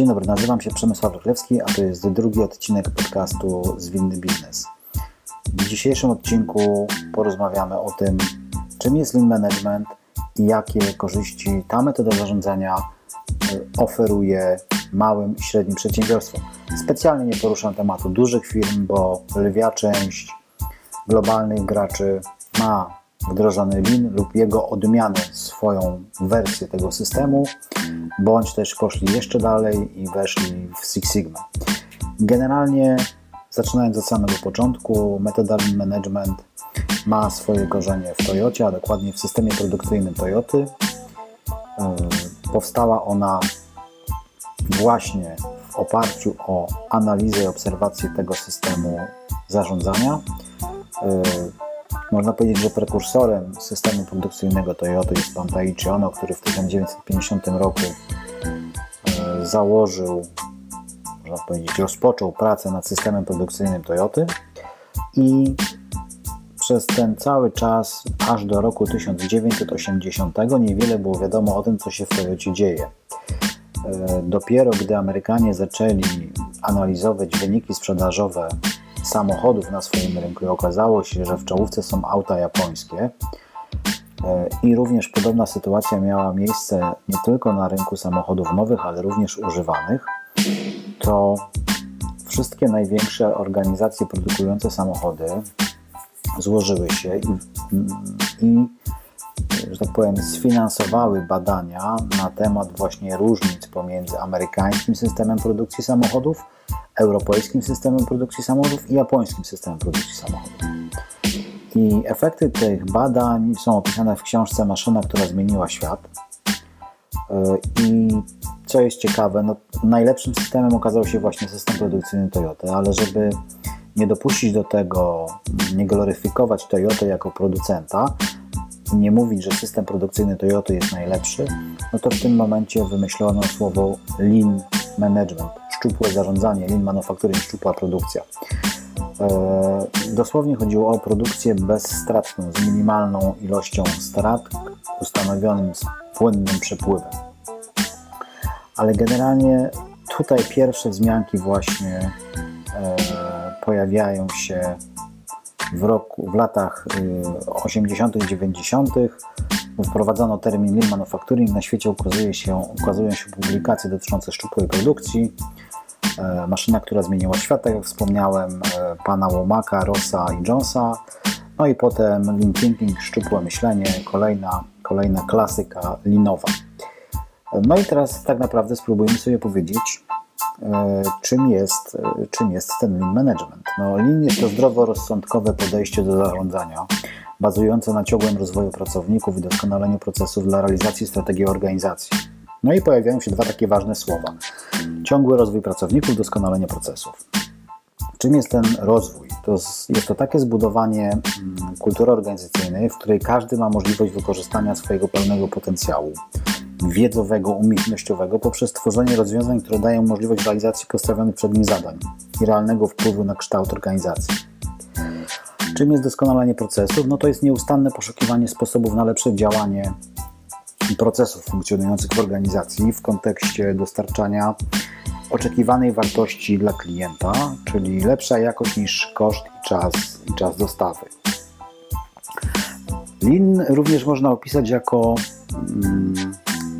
Dzień dobry, nazywam się Przemysław Rychlewski, a to jest drugi odcinek podcastu Zwinny Biznes. W dzisiejszym odcinku porozmawiamy o tym, czym jest Lean Management i jakie korzyści ta metoda zarządzania e, oferuje małym i średnim przedsiębiorstwom. Specjalnie nie poruszam tematu dużych firm, bo lwia część globalnych graczy ma wdrożony Lean lub jego odmianę, swoją wersję tego systemu, bądź też poszli jeszcze dalej i weszli w Six Sigma. Generalnie, zaczynając od samego początku, metoda Lean Management ma swoje korzenie w Toyocie, a dokładnie w systemie produkcyjnym Toyoty. E, powstała ona właśnie w oparciu o analizę i obserwację tego systemu zarządzania. Można powiedzieć, że prekursorem systemu produkcyjnego Toyota jest pan Taichi Ono, który w 1950 roku e, założył, można powiedzieć, rozpoczął pracę nad systemem produkcyjnym Toyoty i przez ten cały czas, aż do roku 1980, niewiele było wiadomo o tym, co się w Toyocie dzieje. E, dopiero gdy Amerykanie zaczęli analizować wyniki sprzedażowe samochodów na swoim rynku i okazało się, że w czołówce są auta japońskie. E, I również podobna sytuacja miała miejsce nie tylko na rynku samochodów nowych, ale również używanych. To wszystkie największe organizacje produkujące samochody złożyły się i, i że tak powiem, sfinansowały badania na temat właśnie różnic pomiędzy amerykańskim systemem produkcji samochodów europejskim systemem produkcji samochodów i japońskim systemem produkcji samochodów. I efekty tych badań są opisane w książce Maszyna, która zmieniła świat. E, I co jest ciekawe, no, najlepszym systemem okazał się właśnie system produkcyjny Toyota, ale żeby nie dopuścić do tego, nie gloryfikować Toyota jako producenta, nie mówić, że system produkcyjny Toyota jest najlepszy, no to w tym momencie wymyślono słowo lean management, szczupłe zarządzanie, lean manufacturing, szczupła produkcja. E, dosłownie chodziło o produkcję bezstratną, z minimalną ilością strat, ustanowionym z płynnym przepływem. Ale generalnie tutaj pierwsze wzmianki właśnie e, pojawiają się w, roku, w latach 80., y, 90. wprowadzono termin Lean Manufacturing. Na świecie ukazuje się, ukazują się publikacje dotyczące szczupłej produkcji. E, maszyna, która zmieniła świat, tak jak wspomniałem, e, pana Łomaka, Rossa i Jonesa. No i potem Lean Thinking, szczupłe myślenie, kolejna, kolejna klasyka linowa. No i teraz tak naprawdę spróbujmy sobie powiedzieć, E, czym jest, e, czym jest ten lean management. No, lean jest to zdroworozsądkowe podejście do zarządzania, bazujące na ciągłym rozwoju pracowników i doskonaleniu procesów dla realizacji strategii organizacji. No i pojawiają się dwa takie ważne słowa: ciągły rozwój pracowników, doskonalenie procesów. Czym jest ten rozwój? To jest to takie zbudowanie mm, kultury organizacyjnej, w której każdy ma możliwość wykorzystania swojego pełnego potencjału, wiedzowego, umiejętnościowego poprzez tworzenie rozwiązań, które dają możliwość realizacji postawionych przed nim zadań i realnego wpływu na kształt organizacji. Czym jest doskonalenie procesów? No to jest nieustanne poszukiwanie sposobów na lepsze działanie procesów funkcjonujących w organizacji w kontekście dostarczania oczekiwanej wartości dla klienta, czyli lepsza jakość niż koszt i czas, i czas dostawy. Lean również można opisać jako mm,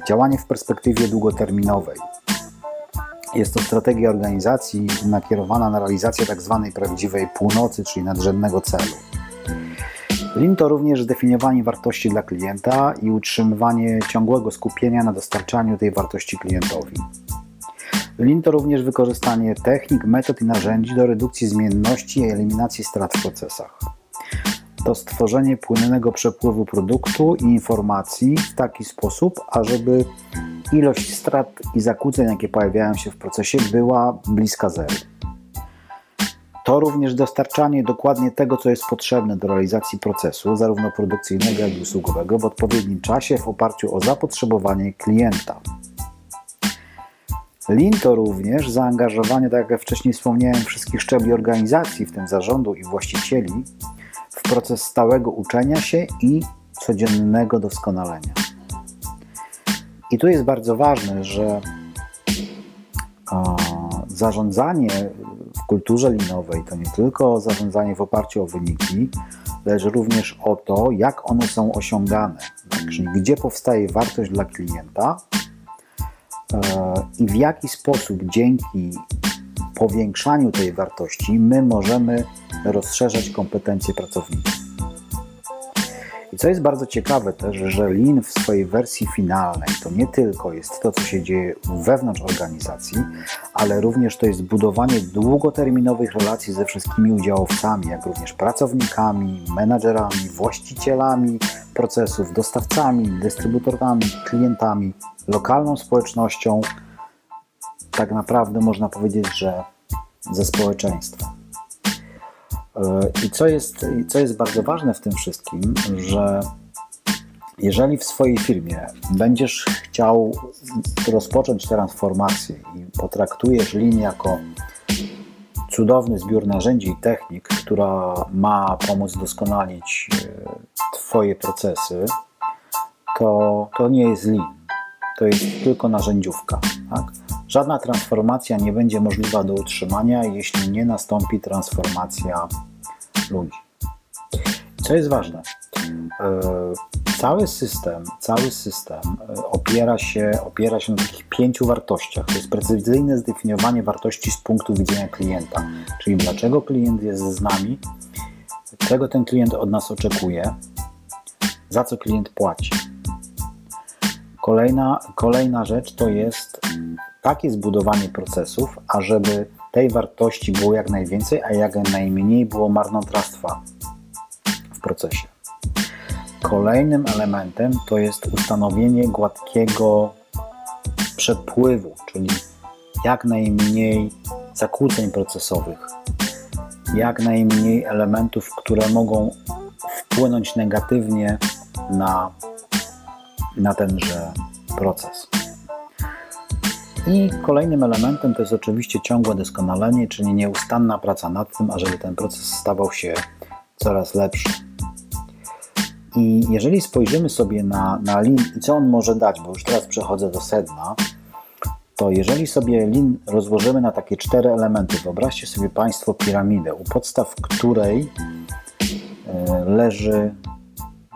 Działanie w perspektywie długoterminowej. Jest to strategia organizacji nakierowana na realizację tzw. Tak prawdziwej północy, czyli nadrzędnego celu. Lean to również zdefiniowanie wartości dla klienta i utrzymywanie ciągłego skupienia na dostarczaniu tej wartości klientowi. Lean to również wykorzystanie technik, metod i narzędzi do redukcji zmienności i eliminacji strat w procesach to stworzenie płynnego przepływu produktu i informacji w taki sposób, ażeby ilość strat i zakłóceń, jakie pojawiają się w procesie, była bliska zeru. To również dostarczanie dokładnie tego, co jest potrzebne do realizacji procesu, zarówno produkcyjnego, jak i usługowego, w odpowiednim czasie w oparciu o zapotrzebowanie klienta. Lean to również zaangażowanie, tak jak wcześniej wspomniałem, wszystkich szczebli organizacji, w tym zarządu i właścicieli, w proces stałego uczenia się i codziennego doskonalenia. I tu jest bardzo ważne, że zarządzanie w kulturze linowej to nie tylko zarządzanie w oparciu o wyniki, lecz również o to, jak one są osiągane, tak? czyli gdzie powstaje wartość dla klienta e, i w jaki sposób dzięki powiększaniu tej wartości my możemy rozszerzać kompetencje pracowników. I co jest bardzo ciekawe też, że Lean w swojej wersji finalnej to nie tylko jest to, co się dzieje wewnątrz organizacji, ale również to jest budowanie długoterminowych relacji ze wszystkimi udziałowcami, jak również pracownikami, menadżerami, właścicielami procesów, dostawcami, dystrybutorami, klientami, lokalną społecznością. Tak naprawdę można powiedzieć, że ze społeczeństwem. I co jest, co jest bardzo ważne w tym wszystkim, że jeżeli w swojej firmie będziesz chciał rozpocząć transformację i potraktujesz linię jako cudowny zbiór narzędzi i technik, która ma pomóc doskonalić e, Twoje procesy, to, to nie jest lean. To jest tylko narzędziówka. Tak? Żadna transformacja nie będzie możliwa do utrzymania, jeśli nie nastąpi transformacja ludzi. Co jest ważne? E, cały system, cały system e, opiera się, opiera się na takich pięciu wartościach. To jest precyzyjne zdefiniowanie wartości z punktu widzenia klienta, czyli dlaczego klient jest z nami, czego ten klient od nas oczekuje, za co klient płaci. Kolejna, kolejna rzecz to jest takie zbudowanie procesów, ażeby tej wartości było jak najwięcej, a jak najmniej było marnotrawstwa w procesie. Kolejnym elementem to jest ustanowienie gładkiego przepływu, czyli jak najmniej zakłóceń procesowych, jak najmniej elementów, które mogą wpłynąć negatywnie na, na tenże proces. I kolejnym elementem to jest oczywiście ciągłe doskonalenie, czyli nieustanna praca nad tym, ażeby ten proces stawał się coraz lepszy. I jeżeli spojrzymy sobie na, na i co on może dać, bo już teraz przechodzę do sedna, to jeżeli sobie Lean rozłożymy na takie cztery elementy, wyobraźcie sobie Państwo piramidę, u podstaw której e, leży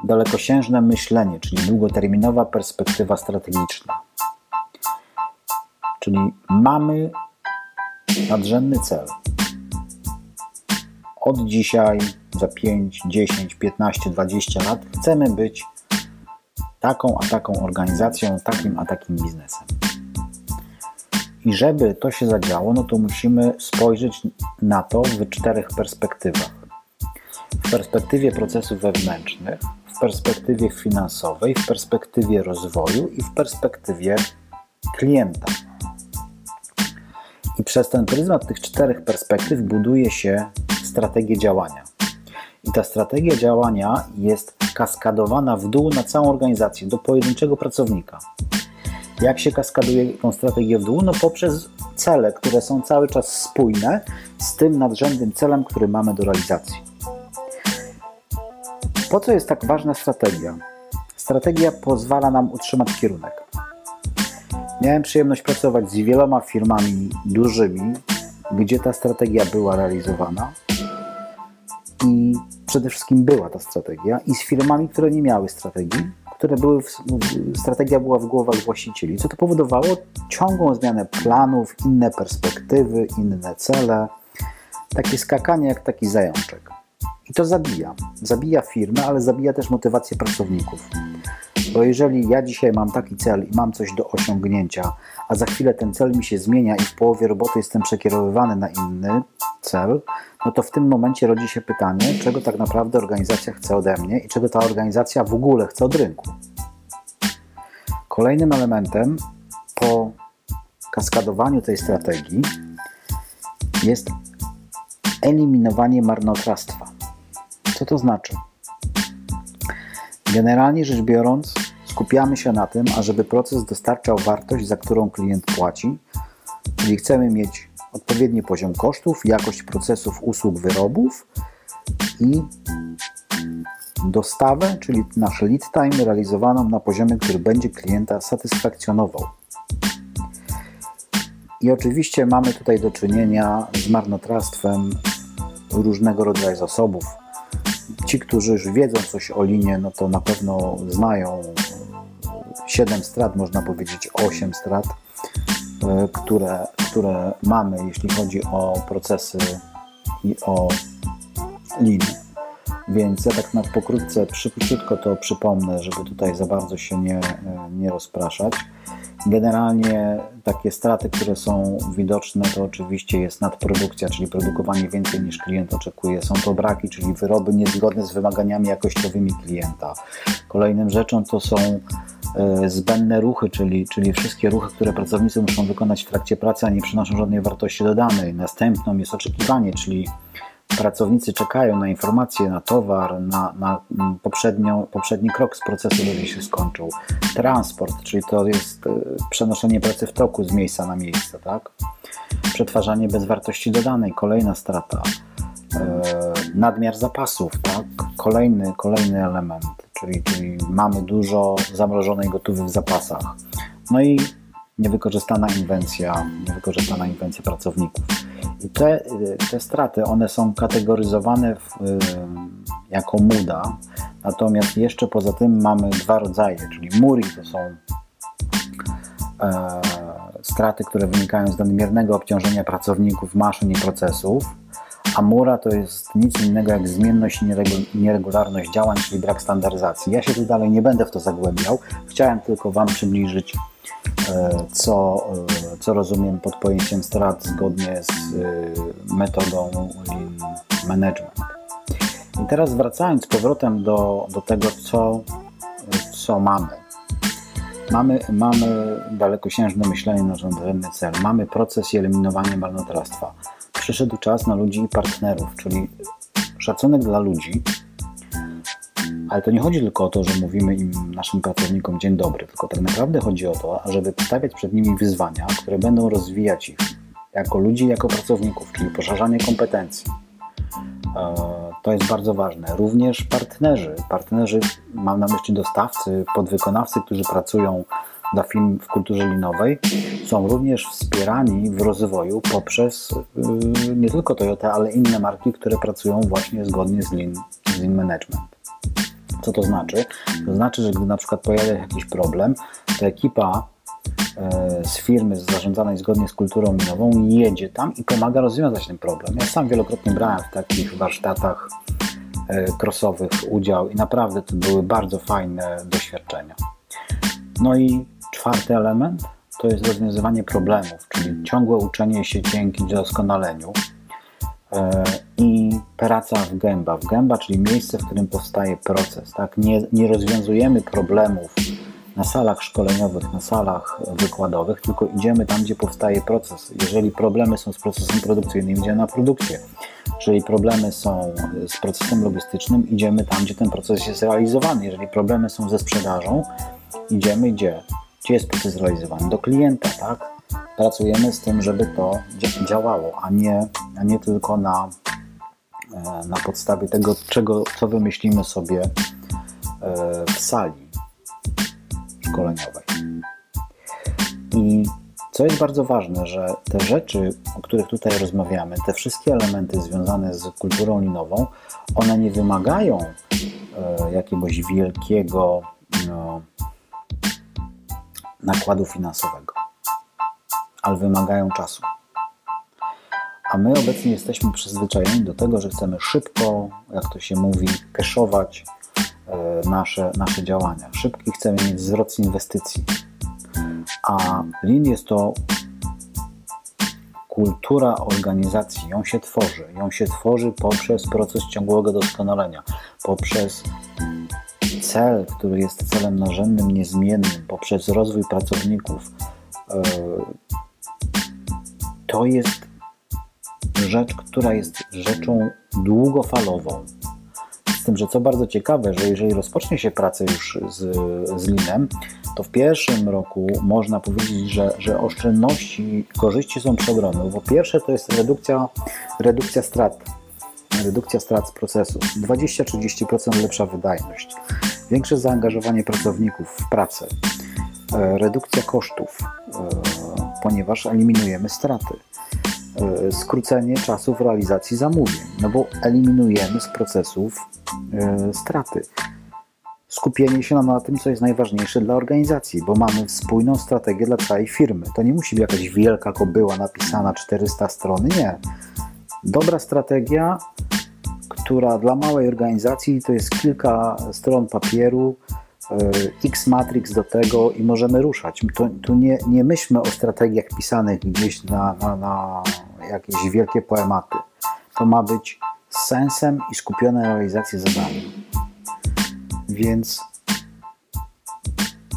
dalekosiężne myślenie, czyli długoterminowa perspektywa strategiczna. Czyli mamy nadrzędny cel. Od dzisiaj, za 5, 10, 15, 20 lat chcemy być taką a taką organizacją, takim a takim biznesem. I żeby to się zadziało, no to musimy spojrzeć na to w czterech perspektywach. W perspektywie procesów wewnętrznych, w perspektywie finansowej, w perspektywie rozwoju i w perspektywie klienta. I przez ten pryzmat tych czterech perspektyw buduje się strategię działania. I ta strategia działania jest kaskadowana w dół na całą organizację, do pojedynczego pracownika. Jak się kaskaduje tą strategię w dół? No poprzez cele, które są cały czas spójne z tym nadrzędnym celem, który mamy do realizacji. Po co jest tak ważna strategia? Strategia pozwala nam utrzymać kierunek. Miałem przyjemność pracować z wieloma firmami dużymi, gdzie ta strategia była realizowana i przede wszystkim była ta strategia i z firmami, które nie miały strategii, które były, w, strategia była w głowach właścicieli, co to powodowało ciągłą zmianę planów, inne perspektywy, inne cele, takie skakanie jak taki zajączek. I to zabija. Zabija firmę, ale zabija też motywację pracowników. Bo jeżeli ja dzisiaj mam taki cel i mam coś do osiągnięcia, a za chwilę ten cel mi się zmienia i w połowie roboty jestem przekierowywany na inny cel, no to w tym momencie rodzi się pytanie, czego tak naprawdę organizacja chce ode mnie i czego ta organizacja w ogóle chce od rynku. Kolejnym elementem po kaskadowaniu tej strategii jest eliminowanie marnotrawstwa. Co to znaczy? Generalnie rzecz biorąc, skupiamy się na tym, ażeby proces dostarczał wartość, za którą klient płaci, czyli chcemy mieć odpowiedni poziom kosztów, jakość procesów, usług, wyrobów i dostawę, czyli nasz lead time realizowaną na poziomie, który będzie klienta satysfakcjonował. I oczywiście mamy tutaj do czynienia z marnotrawstwem różnego rodzaju zasobów. Ci, którzy już wiedzą coś o linie, no to na pewno znają 7 strat, można powiedzieć 8 strat, e, które, które mamy, jeśli chodzi o procesy i o linie. Więc ja tak na pokrótce, szybciutko to przypomnę, żeby tutaj za bardzo się nie, nie rozpraszać. Generalnie takie straty, które są widoczne, to oczywiście jest nadprodukcja, czyli produkowanie więcej niż klient oczekuje. Są to braki, czyli wyroby niezgodne z wymaganiami jakościowymi klienta. Kolejnym rzeczą to są e, zbędne ruchy, czyli, czyli wszystkie ruchy, które pracownicy muszą wykonać w trakcie pracy, a nie przynoszą żadnej wartości dodanej. Następną jest oczekiwanie, czyli pracownicy czekają na informacje, na towar, na, na poprzednią, poprzedni krok z procesu, który się skończył. Transport, czyli to jest e, przenoszenie pracy w toku z miejsca na miejsce, tak? Przetwarzanie bez wartości dodanej, kolejna strata. E, nadmiar zapasów, tak? Kolejny, kolejny element, czyli, czyli mamy dużo zamrożonej gotowych w zapasach. No i niewykorzystana inwencja, niewykorzystana inwencja pracowników. I te, te straty, one są kategoryzowane w, jako muda, natomiast jeszcze poza tym mamy dwa rodzaje, czyli muri to są e, straty, które wynikają z nadmiernego obciążenia pracowników, maszyn i procesów, a mura to jest nic innego jak zmienność i nieregularność działań, czyli brak standaryzacji. Ja się tu dalej nie będę w to zagłębiał, chciałem tylko Wam przybliżyć E, co, e, co rozumiem pod pojęciem strat zgodnie z e, metodą Lean Management. I teraz wracając z powrotem do, do tego, co, co mamy. Mamy, mamy dalekosiężne myślenie na rządzenny cel. Mamy proces i eliminowanie marnotrawstwa. Przyszedł czas na ludzi i partnerów, czyli szacunek dla ludzi, ale to nie chodzi tylko o to, że mówimy im, naszym pracownikom dzień dobry, tylko tak naprawdę chodzi o to, żeby stawiać przed nimi wyzwania, które będą rozwijać ich jako ludzi, jako pracowników, czyli poszerzanie kompetencji. E, to jest bardzo ważne. Również partnerzy, partnerzy, mam na myśli dostawcy, podwykonawcy, którzy pracują dla firm w kulturze linowej, są również wspierani w rozwoju poprzez y, nie tylko Toyota, ale inne marki, które pracują właśnie zgodnie z Lean, z lean Management. Co to znaczy? To znaczy, że gdy na przykład pojawia się jakiś problem, to ekipa e, z firmy zarządzanej zgodnie z kulturą minową jedzie tam i pomaga rozwiązać ten problem. Ja sam wielokrotnie brałem w takich warsztatach e, crossowych udział i naprawdę to były bardzo fajne doświadczenia. No i czwarty element to jest rozwiązywanie problemów, czyli ciągłe uczenie się dzięki doskonaleniu. E, i praca w gęba. W gęba, czyli miejsce, w którym powstaje proces. Tak? Nie, nie rozwiązujemy problemów na salach szkoleniowych, na salach wykładowych, tylko idziemy tam, gdzie powstaje proces. Jeżeli problemy są z procesem produkcyjnym, idziemy na produkcję. Jeżeli problemy są z procesem logistycznym, idziemy tam, gdzie ten proces jest realizowany. Jeżeli problemy są ze sprzedażą, idziemy gdzie? Gdzie jest proces realizowany? Do klienta, tak? pracujemy z tym, żeby to działało, a nie, a nie tylko na, e, na podstawie tego, czego, co wymyślimy sobie e, w sali szkoleniowej. I co jest bardzo ważne, że te rzeczy, o których tutaj rozmawiamy, te wszystkie elementy związane z kulturą linową, one nie wymagają e, jakiegoś wielkiego no, nakładu finansowego ale wymagają czasu. A my obecnie jesteśmy przyzwyczajeni do tego, że chcemy szybko, jak to się mówi, keszować e, nasze, nasze działania. Szybki chcemy mieć zwrot z inwestycji. A Lean jest to kultura organizacji, ją się tworzy. Ją się tworzy poprzez proces ciągłego doskonalenia, poprzez cel, który jest celem narzędnym, niezmiennym, poprzez rozwój pracowników, e, to jest rzecz, która jest rzeczą długofalową. Z tym, że co bardzo ciekawe, że jeżeli rozpocznie się pracę już z, z linem, to w pierwszym roku można powiedzieć, że, że oszczędności, korzyści są przeogromne. Po pierwsze to jest redukcja, redukcja strat, redukcja strat z procesu, 20-30% lepsza wydajność, większe zaangażowanie pracowników w pracę, e, redukcja kosztów, e, ponieważ eliminujemy straty. E, skrócenie czasów realizacji zamówień, no bo eliminujemy z procesów straty. Skupienie się na tym, co jest najważniejsze dla organizacji, bo mamy spójną strategię dla całej firmy. To nie musi być jakaś wielka kobyła napisana 400 strony, nie. Dobra strategia, która dla małej organizacji to jest kilka stron papieru, e, X-Matrix do tego i możemy ruszać. Tu, tu nie, nie myślmy o strategiach pisanych gdzieś na, na, na jakieś wielkie poematy. To ma być z sensem i skupione na realizacji zadania. Więc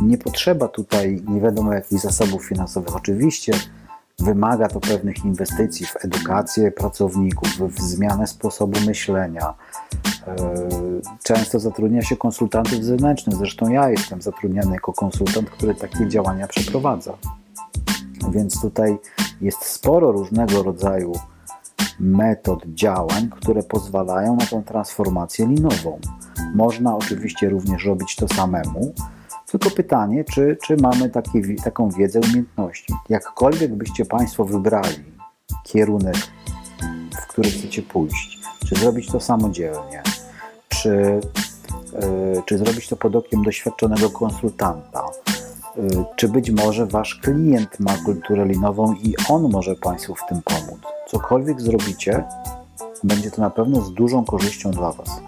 nie potrzeba tutaj nie wiadomo jakich zasobów finansowych. Oczywiście wymaga to pewnych inwestycji w edukację pracowników, w zmianę sposobu myślenia. E, często zatrudnia się konsultantów zewnętrznych, zresztą ja jestem zatrudniany jako konsultant, który takie działania przeprowadza. Więc tutaj jest sporo różnego rodzaju metod działań, które pozwalają na tą transformację linową. Można oczywiście również robić to samemu, tylko pytanie, czy, czy mamy taki, taką wiedzę, umiejętności. Jakkolwiek byście Państwo wybrali kierunek, w który chcecie pójść, czy zrobić to samodzielnie, czy, yy, czy zrobić to pod okiem doświadczonego konsultanta, yy, czy być może Wasz klient ma kulturę linową i on może Państwu w tym pomóc. Cokolwiek zrobicie, będzie to na pewno z dużą korzyścią dla Was.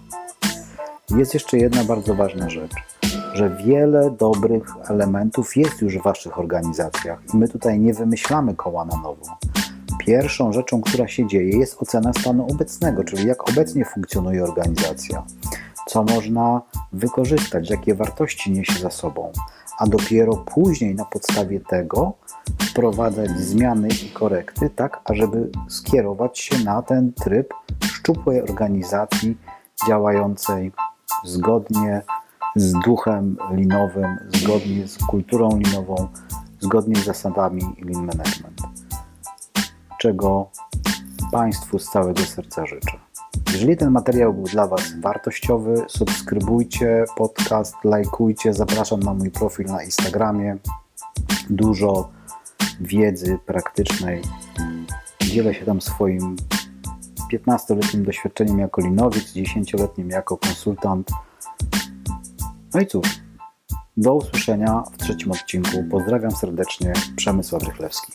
Jest jeszcze jedna bardzo ważna rzecz że wiele dobrych elementów jest już w Waszych organizacjach i my tutaj nie wymyślamy koła na nowo. Pierwszą rzeczą, która się dzieje, jest ocena stanu obecnego, czyli jak obecnie funkcjonuje organizacja, co można wykorzystać, jakie wartości niesie za sobą, a dopiero później na podstawie tego wprowadzać zmiany i korekty, tak ażeby skierować się na ten tryb szczupłej organizacji działającej zgodnie z duchem linowym, zgodnie z kulturą linową, zgodnie z zasadami lean management. Czego Państwu z całego serca życzę. Jeżeli ten materiał był dla Was wartościowy, subskrybujcie podcast, lajkujcie, zapraszam na mój profil na Instagramie. Dużo wiedzy praktycznej. Dzielę się tam swoim 15-letnim doświadczeniem jako linowiec, 10-letnim jako konsultant no i cóż, do usłyszenia w trzecim odcinku. Pozdrawiam serdecznie, Przemysław Rychlewski.